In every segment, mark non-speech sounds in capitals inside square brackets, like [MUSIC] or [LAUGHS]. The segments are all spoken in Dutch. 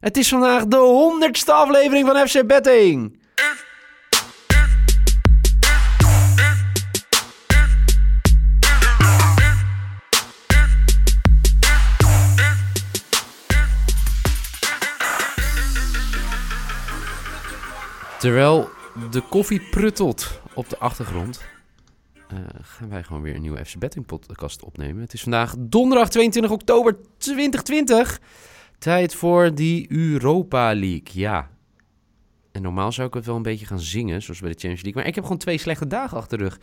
Het is vandaag de honderdste aflevering van FC Betting. Terwijl de koffie pruttelt op de achtergrond, eh, gaan wij gewoon weer een nieuwe FC Betting podcast opnemen. Het is vandaag donderdag 22 oktober 2020. Tijd voor die Europa League, ja. En normaal zou ik het wel een beetje gaan zingen, zoals bij de Champions League. Maar ik heb gewoon twee slechte dagen achter de rug.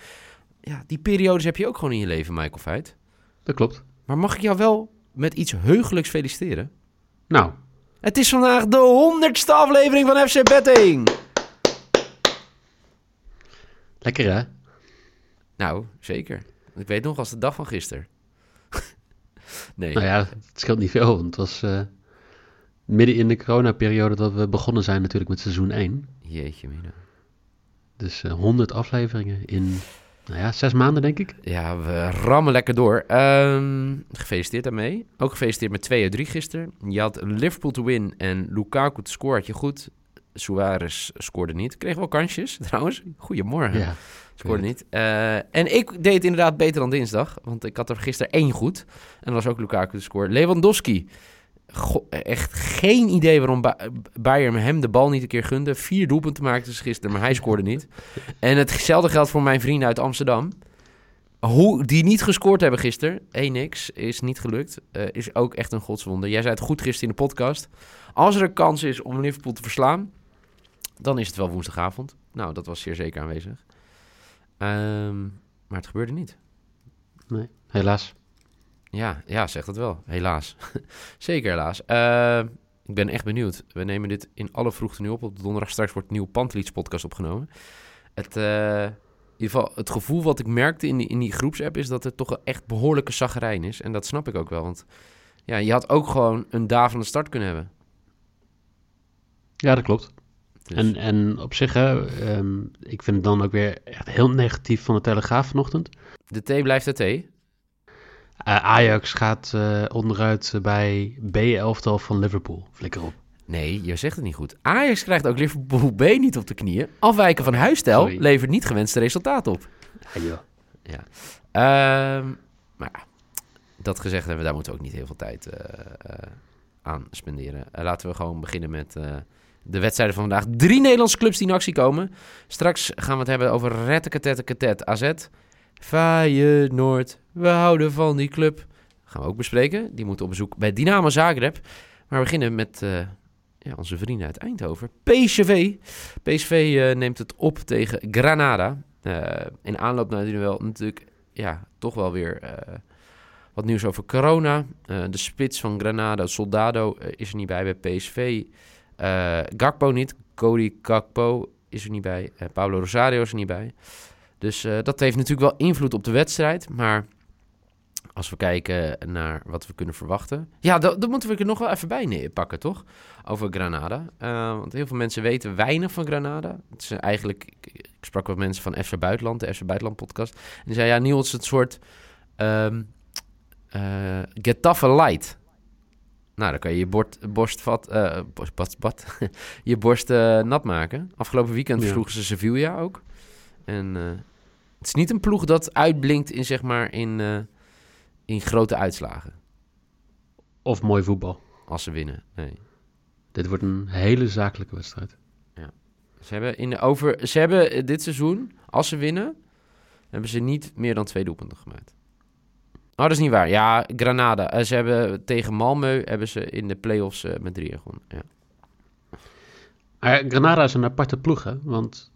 Ja, die periodes heb je ook gewoon in je leven, Michael Feit. Dat klopt. Maar mag ik jou wel met iets heugelijks feliciteren? Nou, Het is vandaag de honderdste aflevering van FC Betting. lekker hè? Nou, zeker. Ik weet nog als de dag van gisteren. [LAUGHS] nee, Nou ja, het scheelt niet veel, want het was eh, midden in de coronaperiode dat we begonnen zijn natuurlijk met seizoen 1. jeetje mina. Dus eh 100 afleveringen in, nou ja, zes maanden denk ik. Ja, we rammen lekker door. Ehm, gefeliciteerd daarmee. Ook gefeliciteerd met 2 uit 3 gisteren. Je had Liverpool te win en Lukaku te scoren had je goed. Suarez scoorde niet. Kreeg wel kansjes [LAUGHS] trouwens. Goedemorgen. Ja, scoorde niet. Eh, en ik deed het inderdaad beter dan dinsdag. Want ik had er gisteren één goed. En dat was ook Lukaku te scoren. Lewandowski. Echt geen idee waarom Ba- Bayern hem de bal niet een keer gunde. Vier doelpunten maakte ze gisteren, maar hij scoorde niet. En hetzelfde geldt voor mijn vrienden uit Amsterdam. Hoe die niet gescoord hebben gisteren, 1 niks, is niet gelukt. Eh, is ook echt een godswonder. Jij zei het goed gisteren in de podcast. Als er een kans is om Liverpool te verslaan, dan is het wel woensdagavond. Nou, dat was zeer zeker aanwezig. Ehm, maar het gebeurde niet. Nee, helaas. Ja, ja, zegt het wel. Helaas. [LAUGHS] Zeker helaas. Eh, ik ben echt benieuwd. We nemen dit in alle vroegte nu op. Op de donderdag straks wordt een nieuwe Panteliets podcast opgenomen. Het, eh, in ieder geval, het gevoel wat ik merkte in die, in die groepsapp is dat er toch een echt behoorlijke zaggerijn is. En dat snap ik ook wel. Want ja, je had ook gewoon een dag van de start kunnen hebben. Ja, dat klopt. Dus- En, en op zich, hè, ehm, ik vind het dan ook weer echt heel negatief van de Telegraaf vanochtend. De thee blijft de thee. Eh, Ajax gaat eh, onderuit bij B-elftal van Liverpool. Flikker op. Nee, je zegt het niet goed. Ajax krijgt ook Liverpool B niet op de knieën. Afwijken van huisstijl Sorry. levert niet gewenste resultaat op. Ja. Ehm, maar ja, dat gezegd hebben, daar moeten we ook niet heel veel tijd eh, eh, aan spenderen. Eh, laten we gewoon beginnen met eh, de wedstrijden van vandaag. Drie Nederlandse clubs die in actie komen. Straks gaan we het hebben over Retteketetteketet AZ. Feyenoord, we houden van die club. Gaan we ook bespreken. Die moeten op bezoek bij Dynamo Zagreb. Maar we beginnen met eh, ja, onze vrienden uit Eindhoven. PSV. PSV eh, neemt het op tegen Granada. Eh, in aanloop naar die wel natuurlijk ja, toch wel weer wat nieuws over corona. De spits van Granada, Soldado, is er niet bij bij PSV. Gakpo niet. Cody Gakpo is er niet bij. Pablo Rosario is er niet bij. Dus eh, dat heeft natuurlijk wel invloed op de wedstrijd. Maar als we kijken naar wat we kunnen verwachten. Ja, dat, dat moeten we er nog wel even bij nee- pakken, toch? Over Granada. Eh, want heel veel mensen weten weinig van Granada. Het is eigenlijk, ik, sprak wat mensen van FC Buitenland, de FC Buitenland podcast. En die zei, ja, Niels, het soort Getafe light. Nou, dan kan je je bord, borst vat, eh, borst, bad, bad, [LAUGHS] je borst nat maken. Afgelopen weekend Ja. versloegen ze Sevilla ook. En het is niet een ploeg dat uitblinkt in, zeg maar, in, eh, in grote uitslagen. Of mooi voetbal. Als ze winnen. Nee. Dit wordt een hele zakelijke wedstrijd. Ze hebben, in de over, ze hebben eh, dit seizoen, als ze winnen, hebben ze niet meer dan twee doelpunten gemaakt. Oh, dat is niet waar. Ja, Granada. Eh, ze hebben tegen Malmö hebben ze in de play-offs met drieën gewonnen. Ja. Maar Granada is een aparte ploeg, hè? want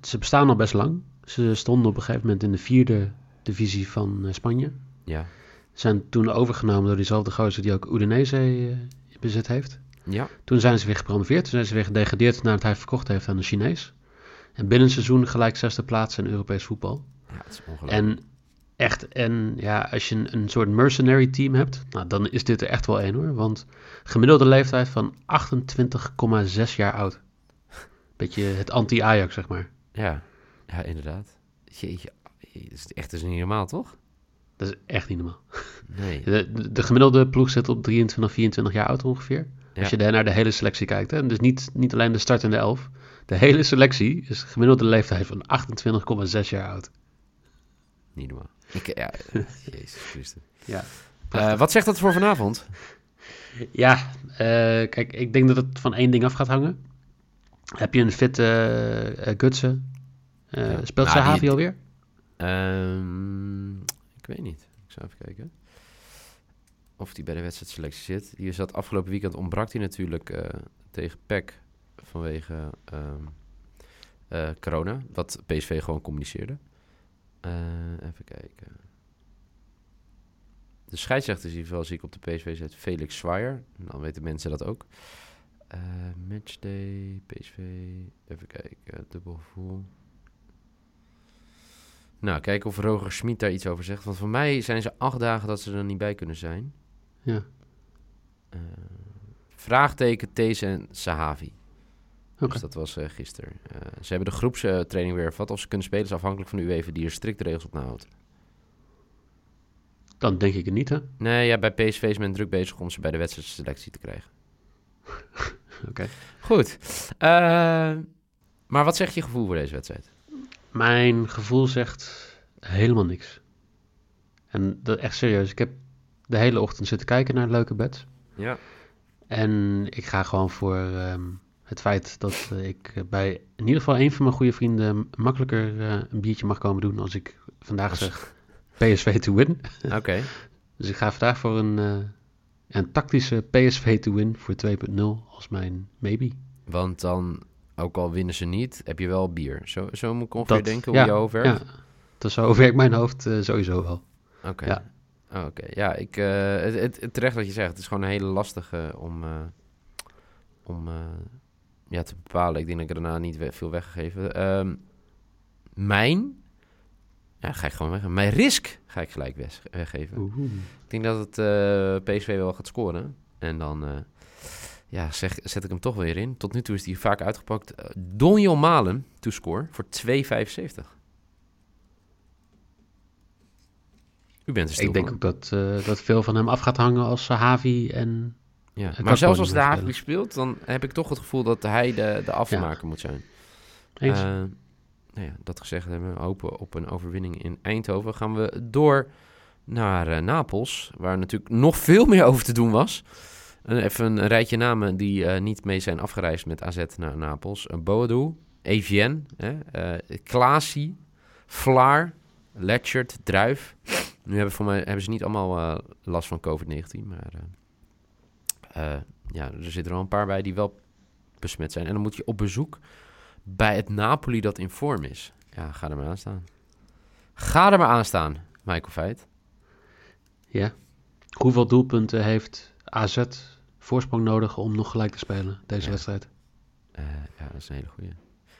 ze bestaan al best lang. Ze stonden op een gegeven moment in de vierde divisie van eh, Spanje. ja. Zijn toen overgenomen door diezelfde gozer die ook Udinese eh, bezit heeft. Ja, Toen zijn ze weer gepromoveerd. Toen zijn ze weer gedegradeerd nadat hij verkocht heeft aan de Chinees. En binnen een seizoen gelijk zesde plaats in Europees voetbal. ja het is ongelooflijk. En echt, en ja, als je een, een soort mercenary team hebt, nou, dan is dit er echt wel één hoor. Want gemiddelde leeftijd van 28,6 jaar oud. Beetje het anti-Ajax, zeg maar. Ja, ja inderdaad. Jeetje, dat is echt dus niet normaal, toch? Dat is echt niet normaal. Nee. De, [LAUGHS] de, de gemiddelde ploeg zit op 23, 24 jaar oud ongeveer. Ja. Als je daar naar de hele selectie kijkt. Hè? Dus niet, niet alleen de startende elf. De hele selectie is gemiddelde leeftijd van 28,6 jaar oud. Niet normaal. Ik, ja, [LAUGHS] jezus Christus. Ja. Eh, wat zegt dat voor vanavond? Ja, eh, kijk, ik denk dat het van één ding af gaat hangen. Heb je een fitte eh, Gutsen? Eh, Ja. Speelt Nou, die- alweer? Ehm, ik weet niet. Ik zal even kijken. Of hij bij de wedstrijdselectie zit. Die zat afgelopen weekend ontbrak hij natuurlijk eh, tegen PEC vanwege ehm, eh, corona. Wat PSV gewoon communiceerde. Even kijken. De scheidsrechter zie, wel, zie ik op de PSV zet Felix Zwaaier. Dan weten mensen dat ook. Matchday, PSV. Even kijken. Dubbel gevoel. Nou, kijken of Roger Schmid daar iets over zegt. Want voor mij zijn ze acht dagen dat ze er niet bij kunnen zijn. Ja. Eh, vraagteken, These en Sahavi. Oké. Dus dat was eh, gisteren. Eh, ze hebben de groepstraining weer hervat. Of ze kunnen spelen is afhankelijk van de UEFA die er strikte regels op nahoudt. Dan denk ik het niet, hè? Nee, ja, bij PSV is men druk bezig om ze bij de wedstrijdselectie te krijgen. [LAUGHS] Oké. Goed. Maar wat zegt je gevoel voor deze wedstrijd? Mijn gevoel zegt helemaal niks. En dat echt serieus. Ik heb de hele ochtend zitten kijken naar leuke beds. Ja. En ik ga gewoon voor ehm, het feit dat ik bij in ieder geval een van mijn goede vrienden makkelijker eh, een biertje mag komen doen als ik vandaag zeg [LAUGHS] PSV to win. Oké. [LAUGHS] Dus ik ga vandaag voor een, eh, een tactische PSV to win voor 2.0 als mijn maybe. Want dan, ook al winnen ze niet, heb je wel bier. Zo, zo moet ik ongeveer denken hoe ja, je hoofd werkt? Ja, dat zo [LAUGHS] werkt mijn hoofd eh, sowieso wel. Oké. Ja. Oh, Oké, ja, ik, eh, het, het, terecht wat je zegt. Het is gewoon een hele lastige om, eh, om ja, te bepalen. Ik denk dat ik daarna niet we- veel weggegeven. Ehm mijn, ja, ga ik gewoon weg. Mijn risk ga ik gelijk weg- weggeven. Ik denk dat het PSV wel gaat scoren. En dan ja, zeg, zet ik hem toch weer in. Tot nu toe is hij vaak uitgepakt. Uh, Donjon Malen, to score, voor 2,75. U bent er stil Ik denk van. ook dat, eh, dat veel van hem af gaat hangen als Sahavi en... Ja. Maar zelfs als de Havi speelt, dan heb ik toch het gevoel dat hij de, de afmaker moet zijn. Eens. Eh, nou ja, dat gezegd hebben, we hopen op een overwinning in Eindhoven. Gaan we door naar eh, Napels, waar natuurlijk nog veel meer over te doen was. Eh, even een rijtje namen die eh, niet mee zijn afgereisd met AZ naar Napels. Uh, Boadu, Evian, eh Klaasie, Vlaar, Letchert, Druif. Nu hebben, voor mij, hebben ze niet allemaal eh, last van COVID-19, maar eh, eh, ja, er zitten er wel een paar bij die wel besmet zijn. En dan moet je op bezoek bij het Napoli dat in vorm is. Ja, ga er maar aan staan. Ga er maar aan staan, Michael Feit. Ja. Hoeveel doelpunten heeft AZ voorsprong nodig om nog gelijk te spelen deze Ja. wedstrijd? Eh, ja, dat is een hele goeie.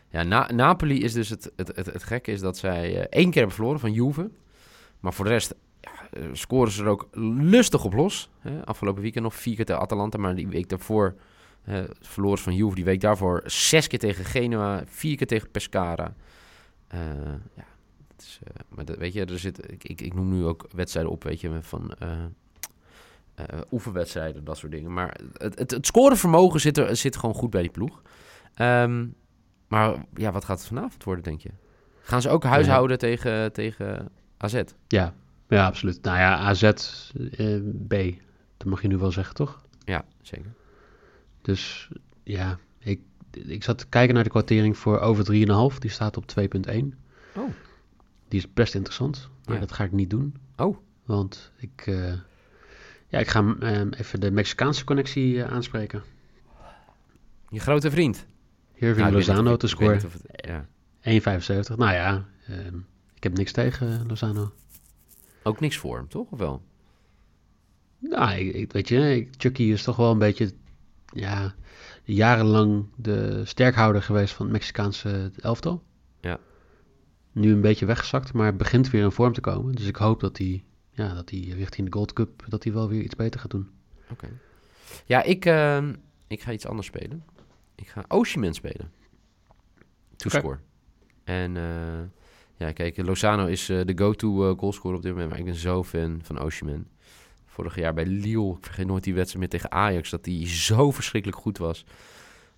Ja, Na- Napoli is dus het, het, het, het gekke is dat zij eh, één keer hebben verloren van Juve. Maar voor de rest ja, eh, scoren ze er ook lustig op los. Hè? Afgelopen weekend nog vier keer tegen Atalanta, maar die week daarvoor verloren van Juve. Die week daarvoor zes keer tegen Genoa, vier keer tegen Pescara. Ja, is, maar dat, weet je, er zit, ik, ik, ik noem nu ook wedstrijden op, weet je, van eh, oefenwedstrijden, dat soort dingen. Maar het, het, het scorevermogen zit, er, zit gewoon goed bij die ploeg. Ehm, maar ja, wat gaat het vanavond worden, denk je? Gaan ze ook huishouden tegen, tegen AZ? Ja. ja, absoluut. Nou ja, AZ eh, B, dat mag je nu wel zeggen, toch? Ja, zeker. Dus ja, ik, ik zat te kijken naar de kwartering voor over 3,5. Die staat op 2,1. Oh. Die is best interessant, maar Ja. dat ga ik niet doen. Oh. Want ik, eh, ja, ik ga ehm, even de Mexicaanse connectie eh, aanspreken. Je grote vriend. Irving Nou, Lozano te scoren. ja. 1,75. Nou ja, ehm, ik heb niks tegen Lozano. Ook niks voor hem, toch? Of wel? Nou, ik, ik- weet je, ik- Chucky is toch wel een beetje ja, jarenlang de sterkhouder geweest van het Mexicaanse elftal. Ja. Nu een beetje weggezakt, maar begint weer in vorm te komen. Dus ik hoop dat hij, ja, dat hij richting de Gold Cup, dat hij wel weer iets beter gaat doen. Oké. Ja, ik, ehm, ik ga iets anders spelen. Ik ga Osimhen spelen. To Oké. score. En eh, ja, kijk, Lozano is eh, de go-to eh, goalscorer op dit moment. Maar ik ben zo fan van Osimhen. Vorig jaar bij Lille, ik vergeet nooit die wedstrijd meer tegen Ajax, dat hij zo verschrikkelijk goed was.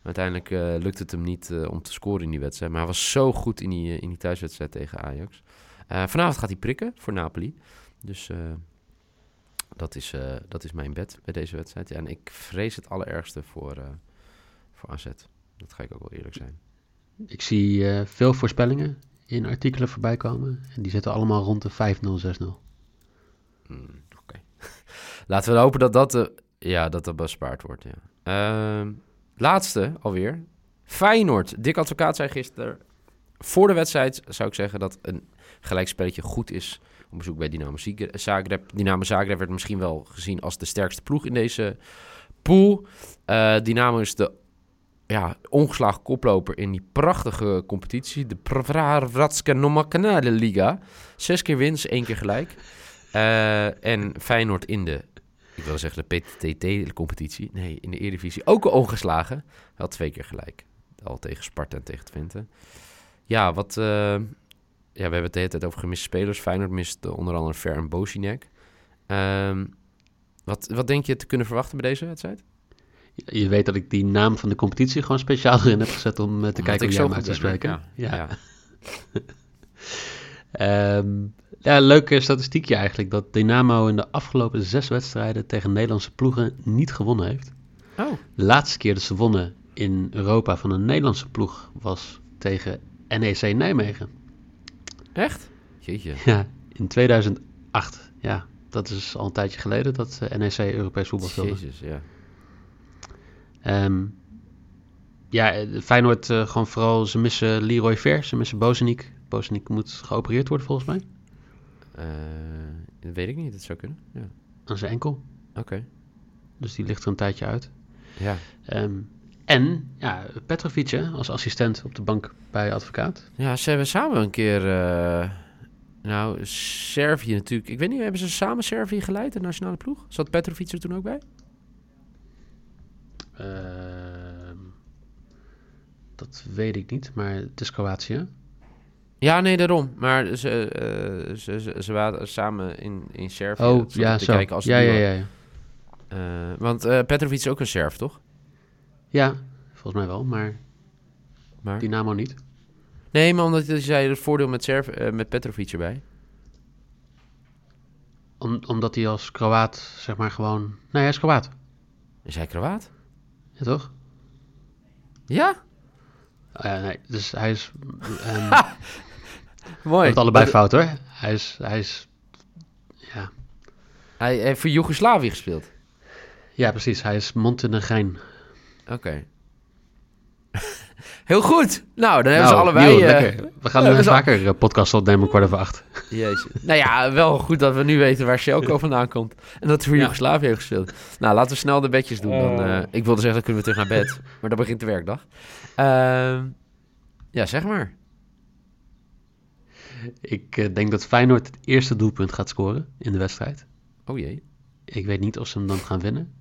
Maar uiteindelijk lukte het hem niet om te scoren in die wedstrijd. Maar hij was zo goed in die, in die thuiswedstrijd tegen Ajax. Vanavond gaat hij prikken voor Napoli. Dus eh, dat, is, eh, dat is mijn bed bij deze wedstrijd. Ja, en ik vrees het allerergste voor, eh voor AZ. Dat ga ik ook wel eerlijk zijn. Ik zie veel voorspellingen in artikelen voorbij komen. En die zitten allemaal rond de 5-0, 6-0. Hmm, Oké. [LAUGHS] Laten we hopen dat dat, ja, dat, dat bespaard wordt. Ja. Ehm, laatste alweer. Feyenoord. Dick Advocaat zei gisteren... Voor de wedstrijd zou ik zeggen dat een gelijkspelletje goed is... bezoek bij Dynamo Zag- Zagreb. Dynamo Zagreb werd misschien wel gezien als de sterkste ploeg in deze pool. Eh, Dynamo is de ja, ongeslagen koploper in die prachtige competitie. De Pravratska Nomakanale Liga. Zes keer winst, één keer gelijk. Eh, en Feyenoord in de, ik wil zeggen de PTT-competitie. Nee, in de Eredivisie ook ongeslagen. Wel twee keer gelijk. Al tegen Sparta en tegen Twente. Ja, wat... eh, ja, we hebben het de hele tijd over gemiste spelers. Feyenoord mist eh, onder andere Ver en Bosinek. Ehm, wat, wat denk je te kunnen verwachten bij deze wedstrijd? Je weet dat ik die naam van de competitie gewoon speciaal erin heb gezet om eh, te Omdat kijken hoe jij hem uit te spreken. Ja. Ja. ja. [LAUGHS] Ehm, ja, leuke statistiekje eigenlijk dat Dynamo in de afgelopen zes wedstrijden tegen Nederlandse ploegen niet gewonnen heeft. Oh, De laatste keer dat ze wonnen in Europa van een Nederlandse ploeg was tegen NEC Nijmegen. Echt? Jeetje. Ja, in 2008. Ja, dat is al een tijdje geleden dat eh, NEC Europees voetbal speelde. Jezus, ja. Ehm, ja, eh, Feyenoord eh, gewoon vooral, ze missen Leroy Ver, ze missen Bozenik. Bozenik moet geopereerd worden volgens mij, Eh, dat weet ik niet, dat zou kunnen. Ja. aan zijn enkel. Oké. Dus die ligt er een tijdje uit. Ja. Ehm, en ja, Petrovic hè, als assistent op de bank bij advocaat. ja, ze hebben samen een keer... eh, nou, Servië natuurlijk. Ik weet niet, hebben ze samen Servië geleid, de nationale ploeg? Zat Petrovic er toen ook bij? Ehm, dat weet ik niet, maar het is Kroatië. Ja, nee, daarom. Maar ze, eh, ze, ze, ze waren samen in, in Servië. Oh, ja, te zo. kijken als ja, ja, ja, ja. Eh, want Petrovic is ook een Serf, toch? Ja, volgens mij wel, maar Maar... Dynamo niet. Nee, maar omdat je zei het voordeel met, Serv, eh, met Petrovic erbij. Om, omdat hij als Kroaat, zeg maar gewoon... Nee, hij is Kroaat. Is hij Kroaat? Ja, toch? Ja? Oh, nee, dus hij is... ehm [LAUGHS] Mooi. heeft allebei fout, hoor. Hij is... Hij is ja. Hij heeft voor Joegoslavië gespeeld. ja, precies. Hij is Montenegrijn. Oké. [LAUGHS] Heel goed. Nou, dan hebben Nou, ze allebei... Niel, eh, lekker. We gaan [LAUGHS] we zal- vaker eh, podcast opnemen om kwart over acht. [LAUGHS] Jezus. nou ja, wel goed dat we nu weten waar Sjelko vandaan komt. En dat hij voor Ja. Joegoslavië heeft gespeeld. Nou, laten we snel de bedjes doen. Dan, Oh. eh, ik wilde zeggen, dan kunnen we terug naar bed. maar dan begint de werkdag. Ehm, ja, zeg maar. Ik denk dat Feyenoord het eerste doelpunt gaat scoren in de wedstrijd. Oh jee. Ik weet niet of ze hem dan gaan winnen.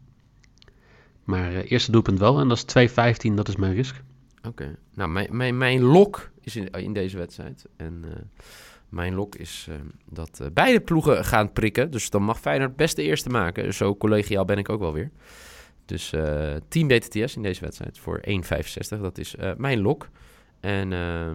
Maar eh, eerste doelpunt wel. En dat is 2-15, dat is mijn risk. Oké. Nou, mijn, mijn, mijn lok is in, in deze wedstrijd. En eh, mijn lok is eh, dat eh, beide ploegen gaan prikken. Dus dan mag Feyenoord best de eerste maken. Zo collegiaal ben ik ook wel weer. Dus eh 10 BTTS in deze wedstrijd voor 1,65. Dat is mijn lok. En eh,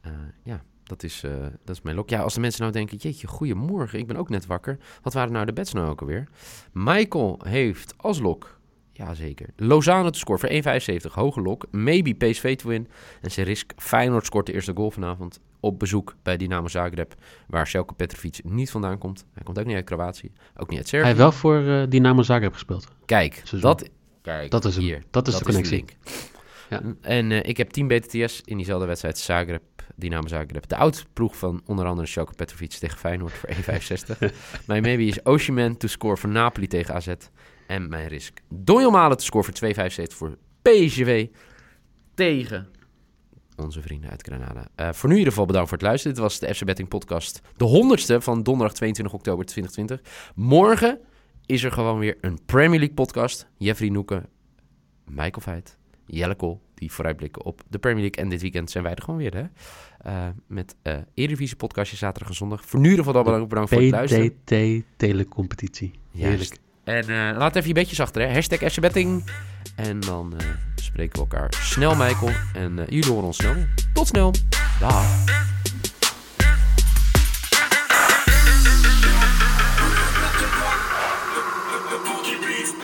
eh, ja, dat is, eh, dat is mijn lok. Ja, als de mensen nou denken, jeetje, goedemorgen, ik ben ook net wakker. Wat waren nou de bets nou ook alweer? Michael heeft als lok, jazeker, Lozano te scoren voor 1,75, hoge lok. Maybe PSV te win. En zijn risk, Feyenoord scoort de eerste goal vanavond op bezoek bij Dynamo Zagreb, waar Selko Petrovic niet vandaan komt. Hij komt ook niet uit Kroatië, ook niet uit Servië. Hij heeft wel voor eh, Dynamo Zagreb gespeeld. Kijk, Seizoen. dat, kijk, Dat is hem. hier. Dat is de connectie. Ja. En eh, ik heb 10 BTTS in diezelfde wedstrijd Zagreb, Dynamo Zagreb. De oud-ploeg van onder andere Sjoko Petrovic tegen Feyenoord voor [LAUGHS] 1,65. Mijn maybe is Osimhen to score voor Napoli tegen AZ. En mijn risk. Donjon Malen te scoren voor 2,75 voor PSV tegen onze vrienden uit Granada. Uh, voor nu in ieder geval bedankt voor het luisteren. Dit was de FC Betting podcast. De honderdste van donderdag 22 oktober 2020. Morgen is er gewoon weer een Premier League podcast. Jeffrey Noeken, Michael Veit, Jelle Kool, die vooruitblikken op de Premier League. En dit weekend zijn wij er gewoon weer, hè? Uh, met uh, Eredivisie podcastje zaterdag en zondag. Voor nu in ieder geval bedankt voor het luisteren. PDT telecompetitie. Heerlijk. En uh, laat even je bedjes achter, hè. Hashtag FC Betting. En dan spreken we elkaar snel, Michael. En jullie horen ons snel. Tot snel. Dag.